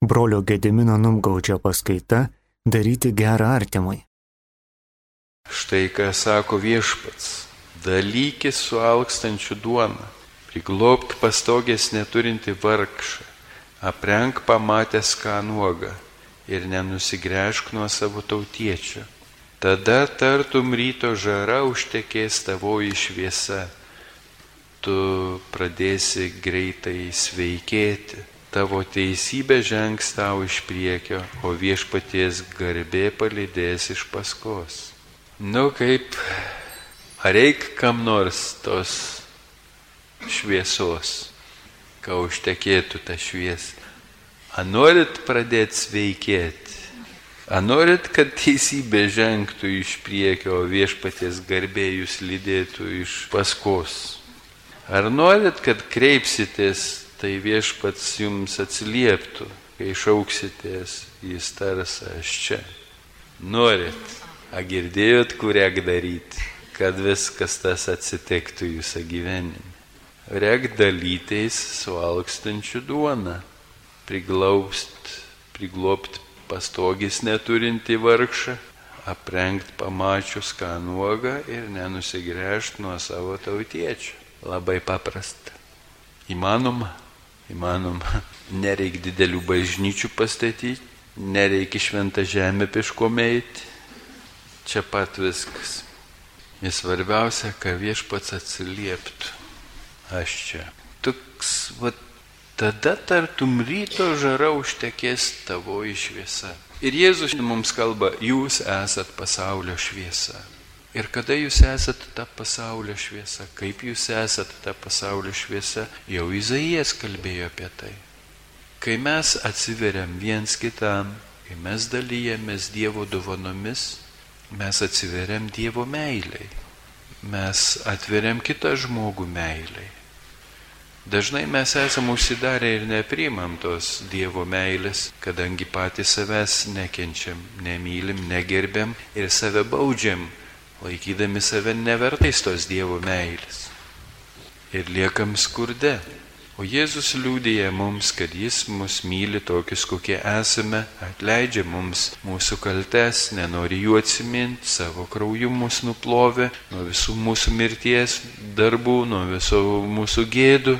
Brolio Gedimino Numgaudžio paskaita Daryti gerą artimui. Štai ką sako viešpats. Dalykis su alkstančiu duona. Priglobt pastogės neturinti vargšą. Aprenk pamatęs ką nuoga ir nenusigręžk nuo savo tautiečio. Tada tartum ryto žara užtekės tavoji šviesa. Tu pradėsi greitai sveikėti tavo teisybė žengs tau iš priekio, o viešpaties garbė palydės iš paskos. Nu kaip, ar reik kam nors tos šviesos, ką užtekėtų tą šviesą? Ar norit pradėti sveikėti? Ar norit, kad teisybė žengtų iš priekio, o viešpaties garbė jūs lydėtų iš paskos? Ar norit, kad kreipsitės, tai viešpats jums atsilieptų, kai šauksitės, jis tars aš čia? Norit? A girdėjot, kur reik daryti, kad viskas tas atsitiktų jūsų gyvenime. Reik dalytais su alkstančiu duona, priglaust, priglobt pastogis neturinti vargšą, aprengt pamačius ką nuogą ir nenusigręžti nuo savo tautiečio. Labai paprasta. Įmanoma, įmanoma. Nereik didelių bažnyčių pastatyti, nereikia šventą žemę pieškom eiti čia pat viskas. Ir svarbiausia, kad viešpats atsilieptų. Aš čia. Toks, va, tada tartum ryto žara užtekės tavo išviesa. Ir Jėzus mums kalba, jūs esat pasaulio šviesa. Ir kada jūs esat ta pasaulio šviesa, kaip jūs esat ta pasaulio šviesa, jau Izaijas kalbėjo apie tai. Kai mes atsiveriam viens kitam, kai mes dalyjamės Dievo dovanomis, mes atsiveriam Dievo meiliai. Mes atveriam kitą žmogų meiliai. Dažnai mes esame užsidarę ir nepriimam tos Dievo meilės, kadangi patys savęs nekenčiam, nemylim, negerbiam ir save baudžiam, laikydami save nevertais tos Dievo meilės. Ir liekam skurde, O Jėzus liūdėja mums, kad Jis mus myli tokius, kokie esame, atleidžia mums mūsų kaltes, nenori jų atsiminti, savo krauju mus nuplovė nuo visų mūsų mirties darbų, nuo visų mūsų gėdų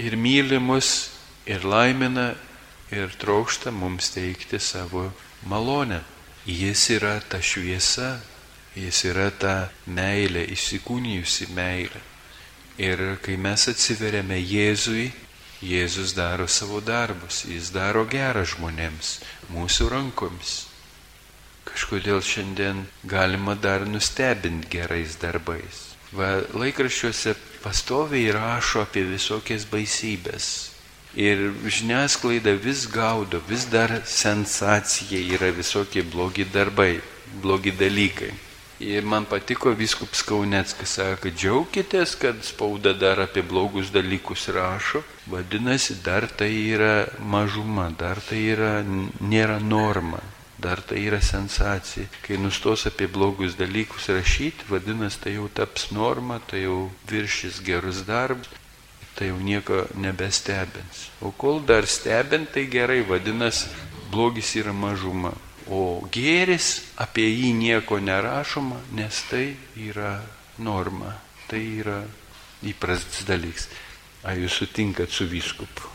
ir myli mus ir laimina ir trokšta mums teikti savo malonę. Jis yra ta šviesa, jis yra ta meilė, įsikūnijusi meilė. Ir kai mes atsiveriame Jėzui, Jėzus daro savo darbus, jis daro gerą žmonėms, mūsų rankomis. Kažkodėl šiandien galima dar nustebinti gerais darbais. Va, laikraščiuose pastoviai rašo apie visokias baisybės. Ir žiniasklaida vis gaudo, vis dar sensacija yra visokie blogi darbai, blogi dalykai. Ir man patiko viskups Kauneckas, sako, kad džiaukitės, kad spauda dar apie blogus dalykus rašo, vadinasi, dar tai yra mažuma, dar tai yra, nėra norma, dar tai yra sensacija. Kai nustos apie blogus dalykus rašyti, vadinasi, tai jau taps norma, tai jau viršys gerus darbus, tai jau nieko nebestebins. O kol dar stebint, tai gerai, vadinasi, blogis yra mažuma. O gėris apie jį nieko nerašoma, nes tai yra norma, tai yra įprastas dalykas. Ar jūs sutinkat su vyskupu?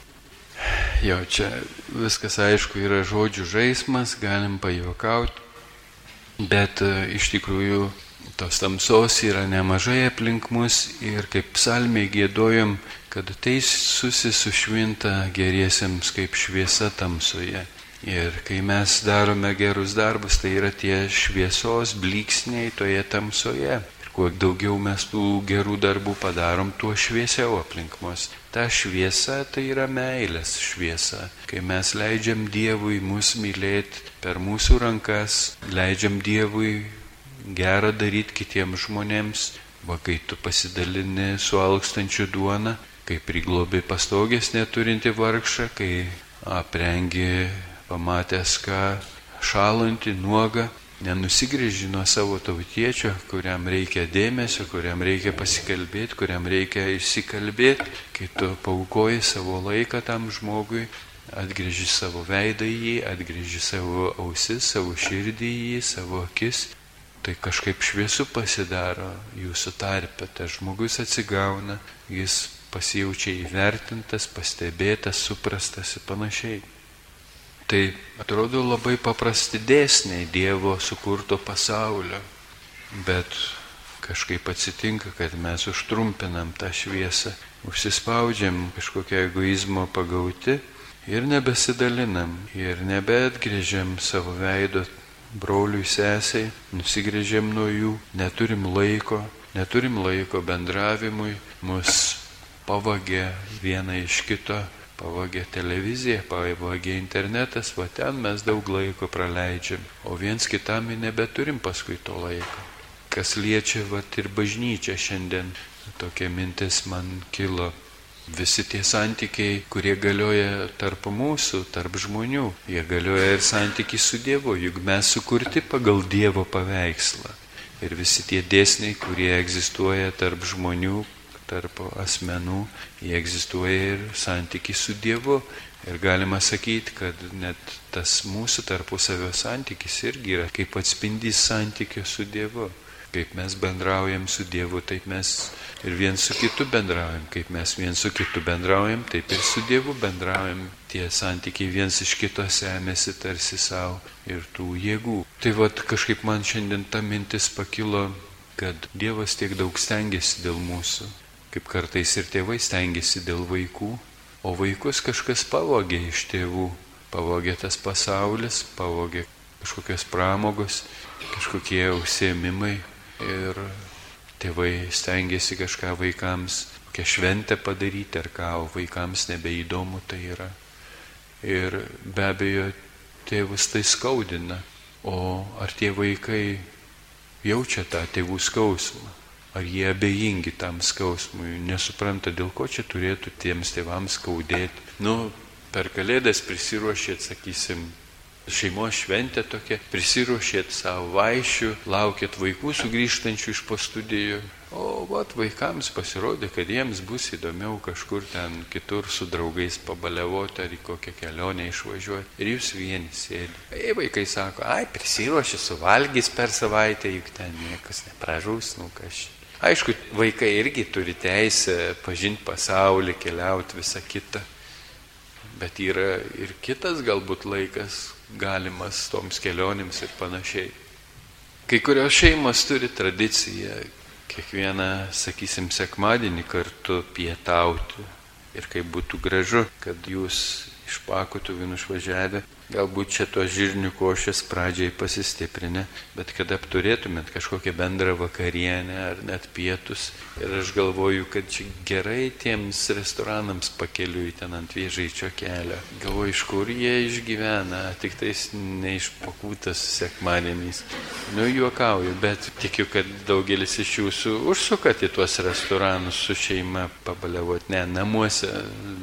Jo, čia viskas aišku yra žodžių žaidimas, galim pajokauti, bet e, iš tikrųjų tos tamsos yra nemažai aplink mus ir kaip psalmiai gėdojom, kad teisusi sušvinta geriesiems kaip šviesa tamsoje. Ir kai mes darome gerus darbus, tai yra tie šviesos bliksniai toje tamsoje. Ir kuo daugiau mes tų gerų darbų padarom, tuo šviesiau aplink mus. Ta šviesa tai yra meilės šviesa. Kai mes leidžiam Dievui mus mylėti per mūsų rankas, leidžiam Dievui gerą daryti kitiems žmonėms, va kai tu pasidalini su alkstančiu duona, kai priglobi pastogės neturinti vargšą, kai aprengi pamatęs ką šalantį, nuogą, nenusigrėži nuo savo tautiečio, kuriam reikia dėmesio, kuriam reikia pasikalbėti, kuriam reikia išsikalbėti, kai tu paukoji savo laiką tam žmogui, atgrėži savo veidą į jį, atgrėži savo ausis, savo širdį į jį, savo akis, tai kažkaip šviesu pasidaro jūsų tarpe, tas žmogus atsigauna, jis pasijaučia įvertintas, pastebėtas, suprastas ir panašiai. Tai atrodo labai paprasti dėsniai Dievo sukurto pasaulio, bet kažkaip atsitinka, kad mes užtrumpinam tą šviesą, užsispaudžiam kažkokią egoizmo pagauti ir nebesidalinam ir nebeatgrėžiam savo veido broliui sesiai, nusigrėžiam nuo jų, neturim laiko, neturim laiko bendravimui, mus pavagė vieną iš kito, pavagė televizija, pavagė internetas, va ten mes daug laiko praleidžiam, o viens kitam nebeturim paskui to laiko kas liečia vat, ir bažnyčią šiandien. Tokia mintis man kilo. Visi tie santykiai, kurie galioja tarp mūsų, tarp žmonių, jie galioja ir santykiai su Dievu, juk mes sukurti pagal Dievo paveikslą. Ir visi tie dėsniai, kurie egzistuoja tarp žmonių, tarp asmenų, jie egzistuoja ir santykiai su Dievu. Ir galima sakyti, kad net tas mūsų tarpusavio santykis irgi yra kaip atspindys santykio su Dievu. Kaip mes bendraujam su Dievu, taip mes ir viens su kitu bendraujam. Kaip mes viens su kitu bendraujam, taip ir su Dievu bendraujam. Tie santykiai viens iš kito semėsi tarsi savo ir tų jėgų. Tai vad kažkaip man šiandien ta mintis pakilo, kad Dievas tiek daug stengiasi dėl mūsų, kaip kartais ir tėvai stengiasi dėl vaikų, o vaikus kažkas pavogė iš tėvų. Pavogė tas pasaulis, pavogė kažkokios pramogos, kažkokie užsiemimai, ir tėvai stengiasi kažką vaikams, kokią šventę padaryti ar ką, o vaikams nebeįdomu tai yra. Ir be abejo, tėvus tai skaudina. O ar tie vaikai jaučia tą tėvų skausmą? Ar jie abejingi tam skausmui, nesupranta, dėl ko čia turėtų tiems tėvams skaudėti. Nu, per kalėdas prisiruošėt, sakysim, šeimos šventė tokia, prisiruošėt savo vaišių, laukėt vaikų sugrįžtančių iš po studijų. O vat vaikams pasirodė, kad jiems bus įdomiau kažkur ten kitur su draugais pabaliavoti ar į kokią kelionę išvažiuoti. Ir jūs vieni sėdi. Ei vaikai sako, ai prisiruošė suvalgys per savaitę, juk ten niekas nepražūs, nu kažkaip. Aišku, vaikai irgi turi teisę pažinti pasaulį, keliauti visą kitą. Bet yra ir kitas galbūt laikas, galimas toms kelionėms ir panašiai. Kai kurios šeimos turi tradiciją kiekvieną, sakysim, sekmadienį kartu pietauti. Ir kaip būtų gražu, kad jūs iš pakutų vien išvažiavę Galbūt čia tos žirnių košės pradžiai pasistiprinę, bet kad apturėtumėt kažkokią bendrą vakarienę ar net pietus. Ir aš galvoju, kad čia gerai tiems restoranams pakeliui ten ant viežaičio kelio. Galvoju, iš kur jie išgyvena, tik tais neišpakūtas sekmadieniais. Nu, juokauju, bet tikiu, kad daugelis iš jūsų užsukat į tuos restoranus su šeima pabaliavot. Ne, namuose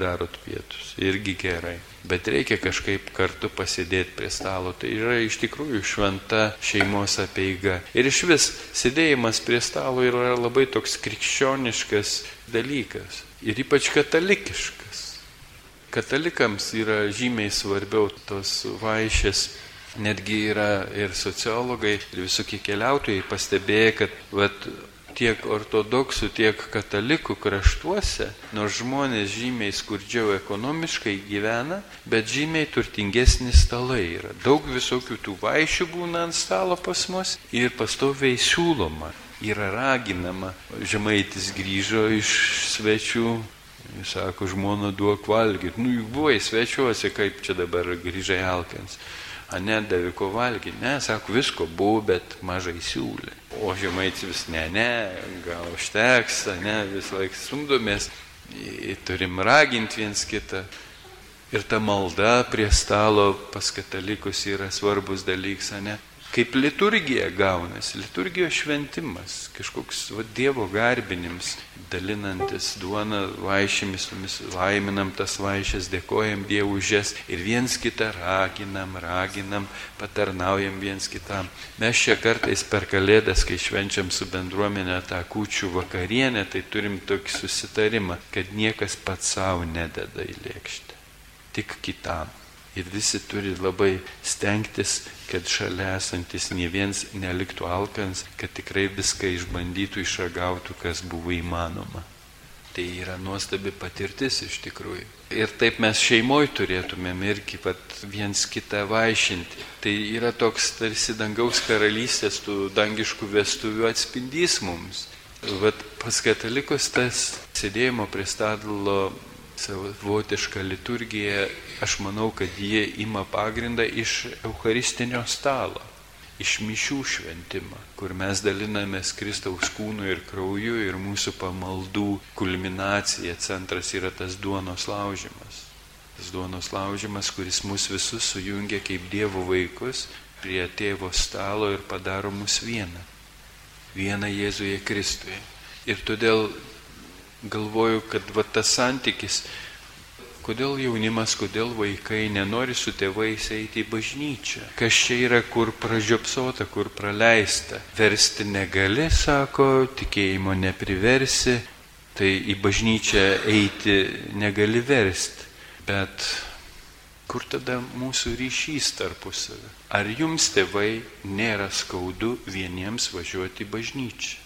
darot pietus. Irgi gerai bet reikia kažkaip kartu pasidėti prie stalo. Tai yra iš tikrųjų šventa šeimos apeiga. Ir iš vis sėdėjimas prie stalo yra labai toks krikščioniškas dalykas. Ir ypač katalikiškas. Katalikams yra žymiai svarbiau tos vaišės netgi yra ir sociologai, ir visokie keliautojai pastebėję, kad vat, tiek ortodoksų, tiek katalikų kraštuose, nors žmonės žymiai skurdžiau ekonomiškai gyvena, bet žymiai turtingesni stalai yra. Daug visokių tų vaišių būna ant stalo pas mus ir pastoviai siūloma, yra raginama. Žemaitis grįžo iš svečių. Jis sako, žmona duok valgyti. Nu, juk buvai svečiuose, kaip čia dabar grįžai alkins. A nedavė ko valgyti. Ne, sako, visko buvo, bet mažai siūlė. O žemaitis ne, ne, gal užteks, ne, vis laik stumdomės, turim raginti viens kitą. Ir ta malda prie stalo pas katalikus yra svarbus dalykas, ne? Kaip liturgija gaunasi, liturgijos šventimas, kažkoks va, Dievo garbinims, dalinantis duoną vaišėmis, laiminam tas vaišės, dėkojam Dievui už jas ir viens kitą raginam, raginam, patarnaujam viens kitam. Mes čia kartais per kalėdas, kai švenčiam su bendruomenė tą kūčių vakarienę, tai turim tokį susitarimą, kad niekas pats savo nededa į lėkštę. tik kitam. Ir visi turi labai stengtis, kad šalia esantis nie viens neliktų alkans, kad tikrai viską išbandytų, išragautų, kas buvo įmanoma. Tai yra nuostabi patirtis iš tikrųjų. Ir taip mes šeimoje turėtumėm irgi pat viens kitą vaišinti. Tai yra toks tarsi dangaus karalystės, tų dangiškų vestuvių atspindys mums. Vat pas katalikus tas sėdėjimo prie stalo savotiška liturgija, aš manau, kad jie ima pagrindą iš Eucharistinio stalo, iš mišių šventimą, kur mes dalinamės Kristaus kūnu ir krauju ir mūsų pamaldų kulminacija, centras yra tas duonos laužimas. Tas duonos laužimas, kuris mus visus sujungia kaip Dievo vaikus prie tėvo stalo ir padaro mus vieną. Vieną Jėzuje Kristuje. Ir todėl galvoju, kad va tas santykis, kodėl jaunimas, kodėl vaikai nenori su tėvais eiti į bažnyčią. Kas čia yra, kur pražiopsota, kur praleista. Versti negali, sako, tikėjimo nepriversi, tai į bažnyčią eiti negali versti. Bet kur tada mūsų ryšys tarpusavį? Ar jums tėvai nėra skaudu vieniems važiuoti į bažnyčią?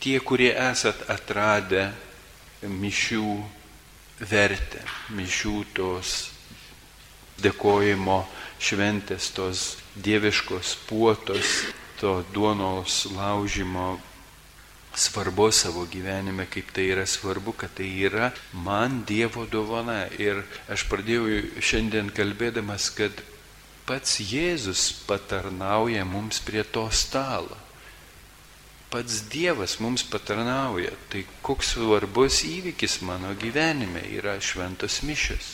Tie, kurie esat atradę mišių vertę, mišių tos dėkojimo šventės, tos dieviškos puotos, to duonos laužimo svarbos savo gyvenime, kaip tai yra svarbu, kad tai yra man Dievo dovana. Ir aš pradėjau šiandien kalbėdamas, kad pats Jėzus patarnauja mums prie to stalo pats Dievas mums patarnauja. Tai koks svarbus įvykis mano gyvenime yra šventos mišės.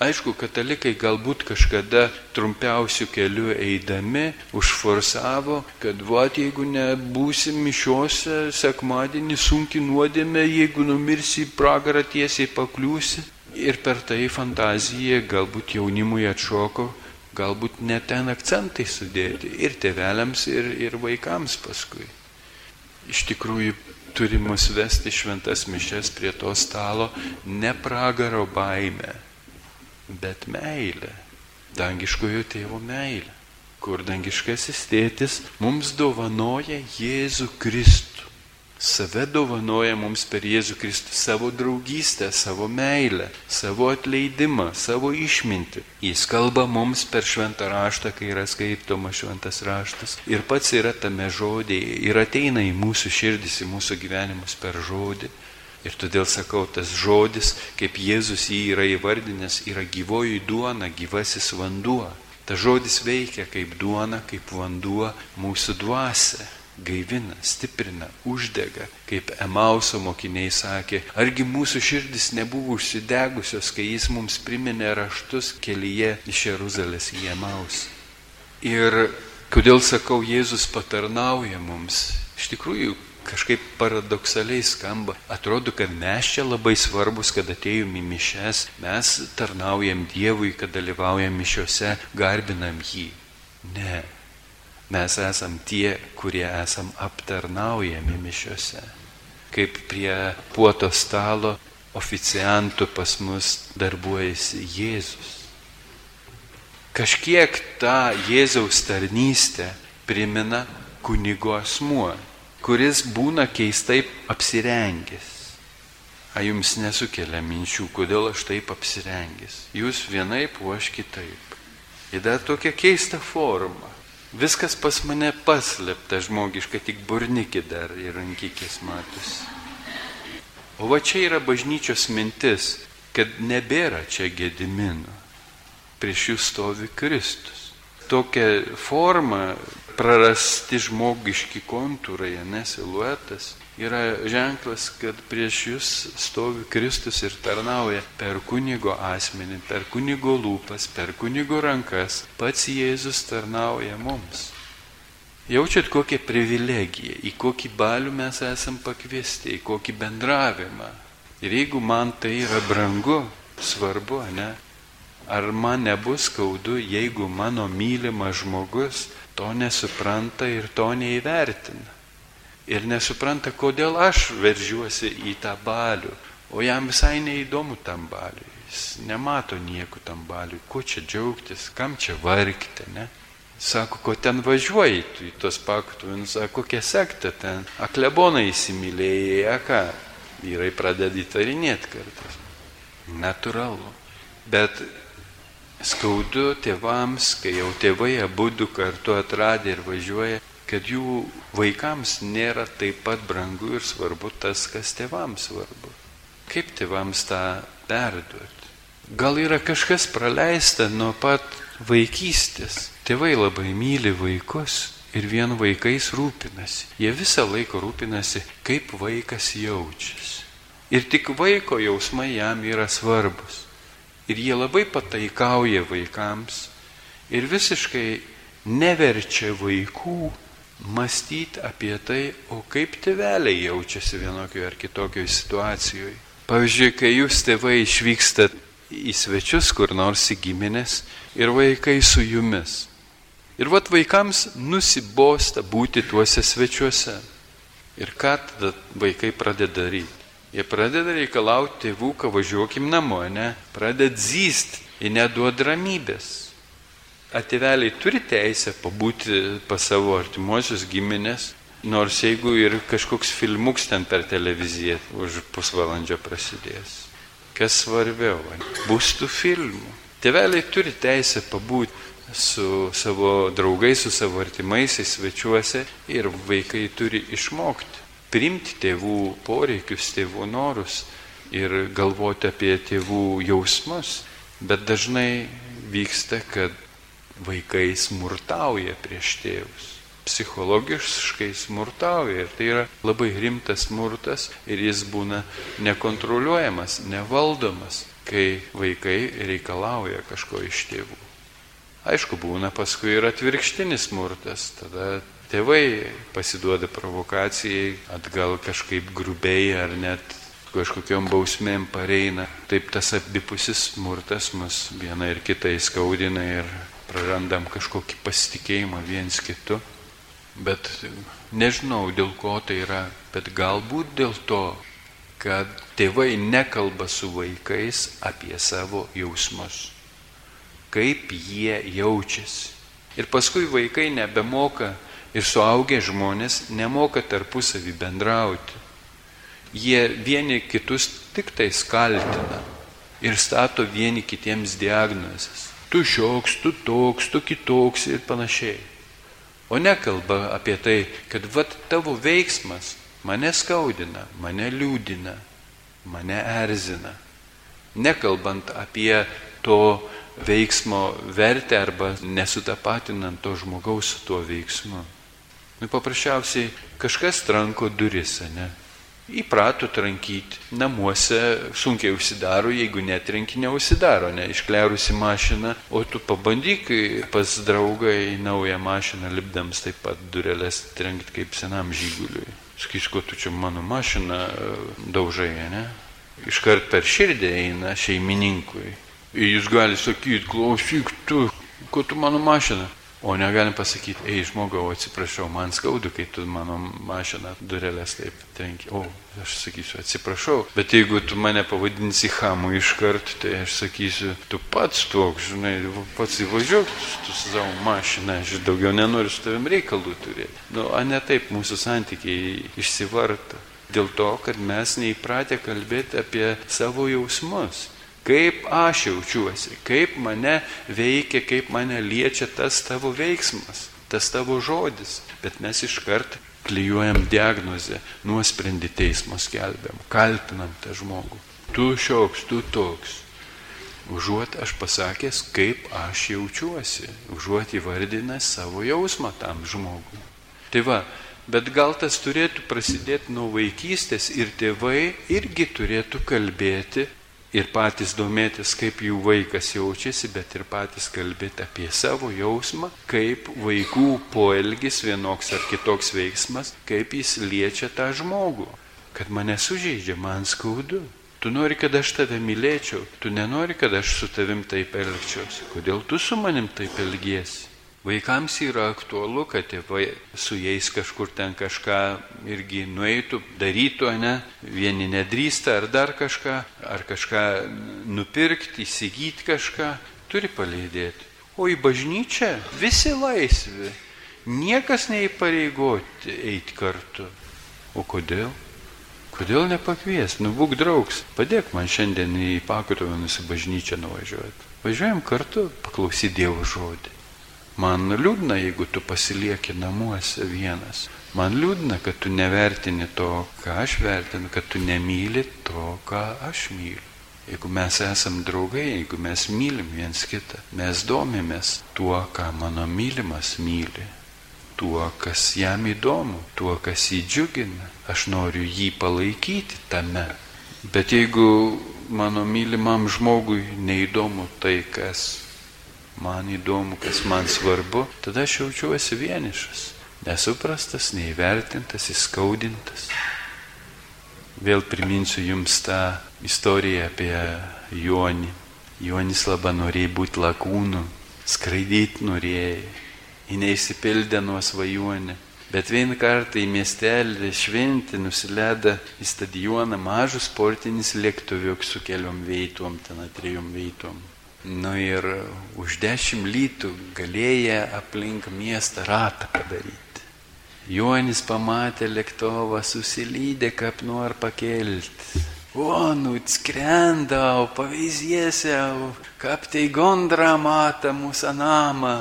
Aišku, katalikai galbūt kažkada trumpiausių kelių eidami užforsavo, kad vat jeigu nebūsi mišiuose sekmadienį sunki nuodėmė, jeigu numirsi pragarą tiesiai pakliūsi. Ir per tai fantazija galbūt jaunimui atšoko, galbūt net ten akcentai sudėti ir tėveliams, ir, ir vaikams paskui iš tikrųjų turi mus vesti šventas mišes prie to stalo ne pragaro baime, bet meilė, dangiškojo tėvo meilė, kur dangiškasis tėtis mums dovanoja Jėzų Kristų save dovanoja mums per Jėzų Kristų savo draugystę, savo meilę, savo atleidimą, savo išmintį. Jis kalba mums per šventą raštą, kai yra skaitomas šventas raštas. Ir pats yra tame žodėje ir ateina į mūsų širdis, į mūsų gyvenimus per žodį. Ir todėl sakau, tas žodis, kaip Jėzus jį yra įvardinęs, yra gyvoji duona, gyvasis vanduo. Tas žodis veikia kaip duona, kaip vanduo mūsų dvasia gaivina, stiprina, uždega, kaip Emauso mokiniai sakė, argi mūsų širdis nebuvo užsidegusios, kai jis mums priminė raštus kelyje iš Jeruzalės į Emaus. Ir kodėl sakau, Jėzus patarnauja mums, iš tikrųjų kažkaip paradoksaliai skamba. Atrodo, kad mes čia labai svarbus, kad atėjom į mišes, mes tarnaujam Dievui, kad dalyvaujam mišiuose, garbinam jį. Ne, Mes esam tie, kurie esam aptarnaujami mišiuose. Kaip prie puoto stalo oficiantų pas mus darbuojasi Jėzus. Kažkiek tą Jėzaus tarnystę primena kunigo asmuo, kuris būna keistai apsirengęs. A jums nesukelia minčių, kodėl aš taip apsirengęs. Jūs vienaip, o aš kitaip. Ir dar tokia keista forma. Viskas pas mane paslėpta žmogiška, tik burnikį dar ir rankykės matus. O va čia yra bažnyčios mintis, kad nebėra čia gedimino. Prieš jūs stovi Kristus. Tokia forma, prarasti žmogiški kontūrai, nesiluetas, yra ženklas, kad prieš jūs stovi Kristus ir tarnauja per kunigo asmenį, per kunigo lūpas, per kunigo rankas. Pats Jėzus tarnauja mums. Jaučiat kokią privilegiją, į kokį balių mes esam pakviesti, į kokį bendravimą. Ir jeigu man tai yra brangu, svarbu, ne? Ar man nebus skaudu, jeigu mano mylimas žmogus to nesupranta ir to neįvertina? ir nesupranta, kodėl aš veržiuosi į tą balių, o jam visai neįdomu tam baliui. Jis nemato nieko tam baliui, ko čia džiaugtis, kam čia vargti, ne? Sako, ko ten važiuoji, tu į tos paktuvins, sako, kokia sekta ten. Aklebonai įsimylėjai, ką? Vyrai pradeda įtarinėti kartais. Naturalu. Bet skaudu tėvams, kai jau tėvai abu du kartu atradė ir važiuoja, kad jų vaikams nėra taip pat brangu ir svarbu tas, kas tėvams svarbu. Kaip tėvams tą perduoti? Gal yra kažkas praleista nuo pat vaikystės. Tėvai labai myli vaikus ir vien vaikais rūpinasi. Jie visą laiką rūpinasi, kaip vaikas jaučiasi. Ir tik vaiko jausmai jam yra svarbus. Ir jie labai pataikauja vaikams ir visiškai neverčia vaikų mąstyti apie tai, o kaip tėveliai jaučiasi vienokioje ar kitokioje situacijoje. Pavyzdžiui, kai jūs tėvai išvykstat į svečius kur nors į giminės ir vaikai su jumis. Ir vat vaikams nusibosta būti tuose svečiuose. Ir ką tada vaikai pradeda daryti? Jie pradeda reikalauti tėvų, kad važiuokim namo, ne? Pradeda zyst ir neduod ramybės. Atėveliai turi teisę pabūti pas savo artimuosius giminės, nors jeigu ir kažkoks filmuks ten per televiziją už pusvalandžio prasidės. Kas svarbiau, bus tų filmų. Tėveliai turi teisę pabūti su savo draugais, su savo artimaisiais svečiuose ir vaikai turi išmokti priimti tėvų poreikius, tėvų norus ir galvoti apie tėvų jausmus, bet dažnai vyksta, kad vaikai smurtauja prieš tėvus. Psichologiškai smurtauja ir tai yra labai rimtas smurtas ir jis būna nekontroliuojamas, nevaldomas, kai vaikai reikalauja kažko iš tėvų. Aišku, būna paskui ir atvirkštinis smurtas, tada tėvai pasiduoda provokacijai, atgal kažkaip grubiai ar net kažkokiam bausmėm pareina. Taip tas abipusis smurtas mus vieną ir kitą įskaudina ir prarandam kažkokį pasitikėjimą viens kitu. Bet nežinau dėl ko tai yra, bet galbūt dėl to, kad tėvai nekalba su vaikais apie savo jausmus. Kaip jie jaučiasi. Ir paskui vaikai nebemoka ir suaugę žmonės nemoka tarpusavį bendrauti. Jie vieni kitus tik tai skaltina ir stato vieni kitiems diagnozes. Tu šioks, tu toks, tu kitoks ir panašiai. O nekalba apie tai, kad vat tavo veiksmas mane skaudina, mane liūdina, mane erzina. Nekalbant apie to veiksmo vertę arba nesutapatinant to žmogaus su tuo veiksmu. Nu, paprasčiausiai kažkas tranko duris, ne? Įprato trankyti. Namuose sunkiai užsidaro, jeigu netrenki, neužsidaro, ne? Išklerusi mašiną, o tu pabandyk pas draugą į naują mašiną lipdams taip pat durelės trenkti kaip senam žyguliui. Sakys, ko tu čia mano mašiną e, daužai, ne? Iškart per širdį eina šeimininkui. Ir jis gali sakyti, klausyk tu, ko tu mano mašiną. O negalim pasakyti, ei žmogau, atsiprašau, man skaudu, kai tu mano mašiną durelės taip trenki. O, aš sakysiu, atsiprašau, bet jeigu tu mane pavadinsi hamu iškart, tai aš sakysiu, tu pats toks, žinai, pats įvažiuok tu su savo mašina, aš daugiau nenoriu su tavim reikalų turėti. Nu, o ne taip mūsų santykiai išsivarta. Dėl to, kad mes neįpratę kalbėti apie savo jausmus kaip aš jaučiuosi, kaip mane veikia, kaip mane liečia tas tavo veiksmas, tas tavo žodis. Bet mes iškart klyjuojam diagnozę, nuosprendį teismo skelbiam, kaltinam tą žmogų. Tu šioks, tu toks. Užuot aš pasakęs, kaip aš jaučiuosi, užuot įvardinęs savo jausmą tam žmogui. Tai va, bet gal tas turėtų prasidėti nuo vaikystės ir tėvai irgi turėtų kalbėti ir patys domėtis, kaip jų vaikas jaučiasi, bet ir patys kalbėti apie savo jausmą, kaip vaikų poelgis vienoks ar kitoks veiksmas, kaip jis liečia tą žmogų. Kad mane sužeidžia, man skaudu. Tu nori, kad aš tave mylėčiau, tu nenori, kad aš su tavim taip elgčiausi. Kodėl tu su manim taip elgiesi? Vaikams yra aktualu, kad tėvai su jais kažkur ten kažką irgi nueitų, darytų, ne? Vieni nedrįsta ar dar kažką, ar kažką nupirkti, įsigyti kažką, turi palydėti. O į bažnyčią visi laisvi, niekas neįpareigoti eiti kartu. O kodėl? Kodėl nepakvies? Nu, būk draugs, padėk man šiandien į pakotovę nusibažnyčią nuvažiuoti. Važiuojam kartu, paklausy Dievo žodį. Man liūdna, jeigu tu pasilieki namuose vienas. Man liūdna, kad tu nevertini to, ką aš vertinu, kad tu nemyli to, ką aš myliu. Jeigu mes esam draugai, jeigu mes mylim viens kitą, mes domimės tuo, ką mano mylimas myli, tuo, kas jam įdomu, tuo, kas jį džiugina. Aš noriu jį palaikyti tame. Bet jeigu mano mylimam žmogui neįdomu tai, kas man įdomu, kas man svarbu, tada aš jaučiuosi vienišas, nesuprastas, neįvertintas, įskaudintas. Vėl priminsiu jums tą istoriją apie Jonį. Jonis labai norėjo būti lakūnu, skraidyti norėjo, jį neįsipildė nuo svajonę. Bet vieną kartą į miestelį šventį nusileido į stadioną mažus sportinis lėktuviuk su keliom veitom, ten trijom veitom. Nu ir už dešimt lytų galėję aplink miestą ratą padaryti. Jonis pamatė lėktuvą, susilydė, kaip nor pakelti. O, nu, skrendau, pavyzdėsiau, kaip tai gondra mata mūsų namą.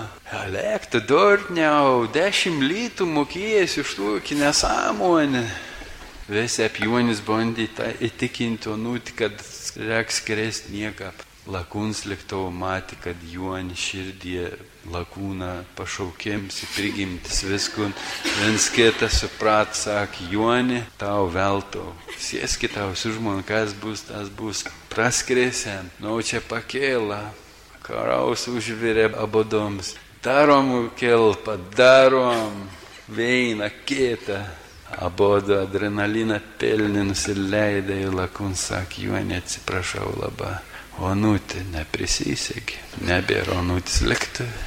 Lektų dortniau, dešimt lytų mokėjęs iš tų kinesąmonę. Visi apjuonis bandė įtikinti, nu, kad reiks krėsti niekap lakūns lėktuvo matė, kad juoni širdį lakūną pašaukėms į prigimtis viskun, viens kitą suprat, sakė, juoni, tau veltau, sėski tau su žmon, kas bus, tas bus, praskrėsiam, nu čia pakėlą, karaus užvirė abodoms, darom kelpą, darom, veina, kitą. Abodo adrenaliną pelnį nusileidė į lakūn, sakė, juoni atsiprašau labai. Onutė neprisisekė, nebėra onutis lėktuvė.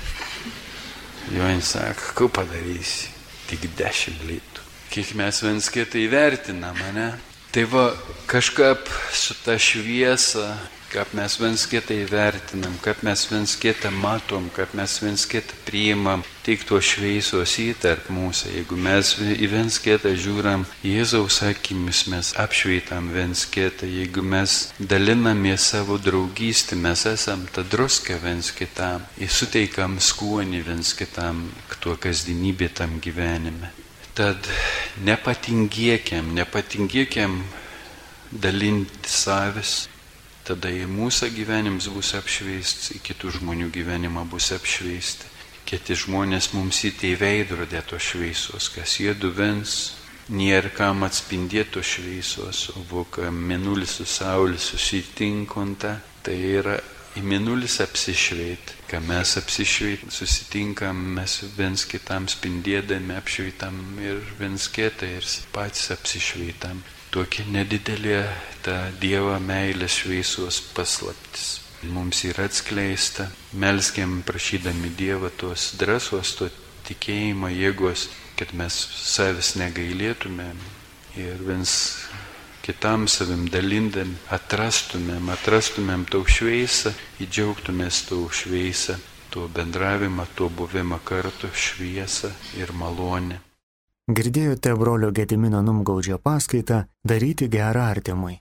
Jonis sako, ko padarysi, tik dešimt litų. Kiek mes viens kitą įvertinam, ne? Tai va, kažkaip su ta šviesa kaip mes viens kitą įvertinam, kaip mes viens kitą matom, kaip mes viens kitą priimam, tik to šviesos įtarp mūsų. Jeigu mes į viens kitą žiūram Jėzaus akimis, mes apšveitam viens kitą, jeigu mes dalinamės savo draugystę, mes esam ta druska viens kitam, įsuteikam skonį viens kitam, tuo kasdienybė tam gyvenime. Tad nepatingėkiam, nepatingėkiam dalinti savis, tada į mūsų gyvenimus bus apšveistas, į kitų žmonių gyvenimą bus apšveisti. Kiti žmonės mums įtei veidrodė to šviesos, kas jie duvens, nėra kam atspindėti to šviesos, o voka minulis su saulė susitinkonta, tai yra į minulis apsišveit, kai mes apsišveit, susitinkam, mes viens kitam spindėdami apšveitam ir viens kitą ir patys apsišveitam tokia nedidelė ta Dievo meilės šviesos paslaptis. Mums yra atskleista, melskiam prašydami Dievo tos drąsos, to tikėjimo jėgos, kad mes savęs negailėtumėm ir viens kitam savim dalindami atrastumėm, atrastumėm tau šviesą, įdžiaugtumės tau šviesą, tuo bendravimą, tuo buvimą kartu, šviesą ir malonę. Girdėjote brolio Gedimino Numgaudžio paskaitą Daryti gerą artimui.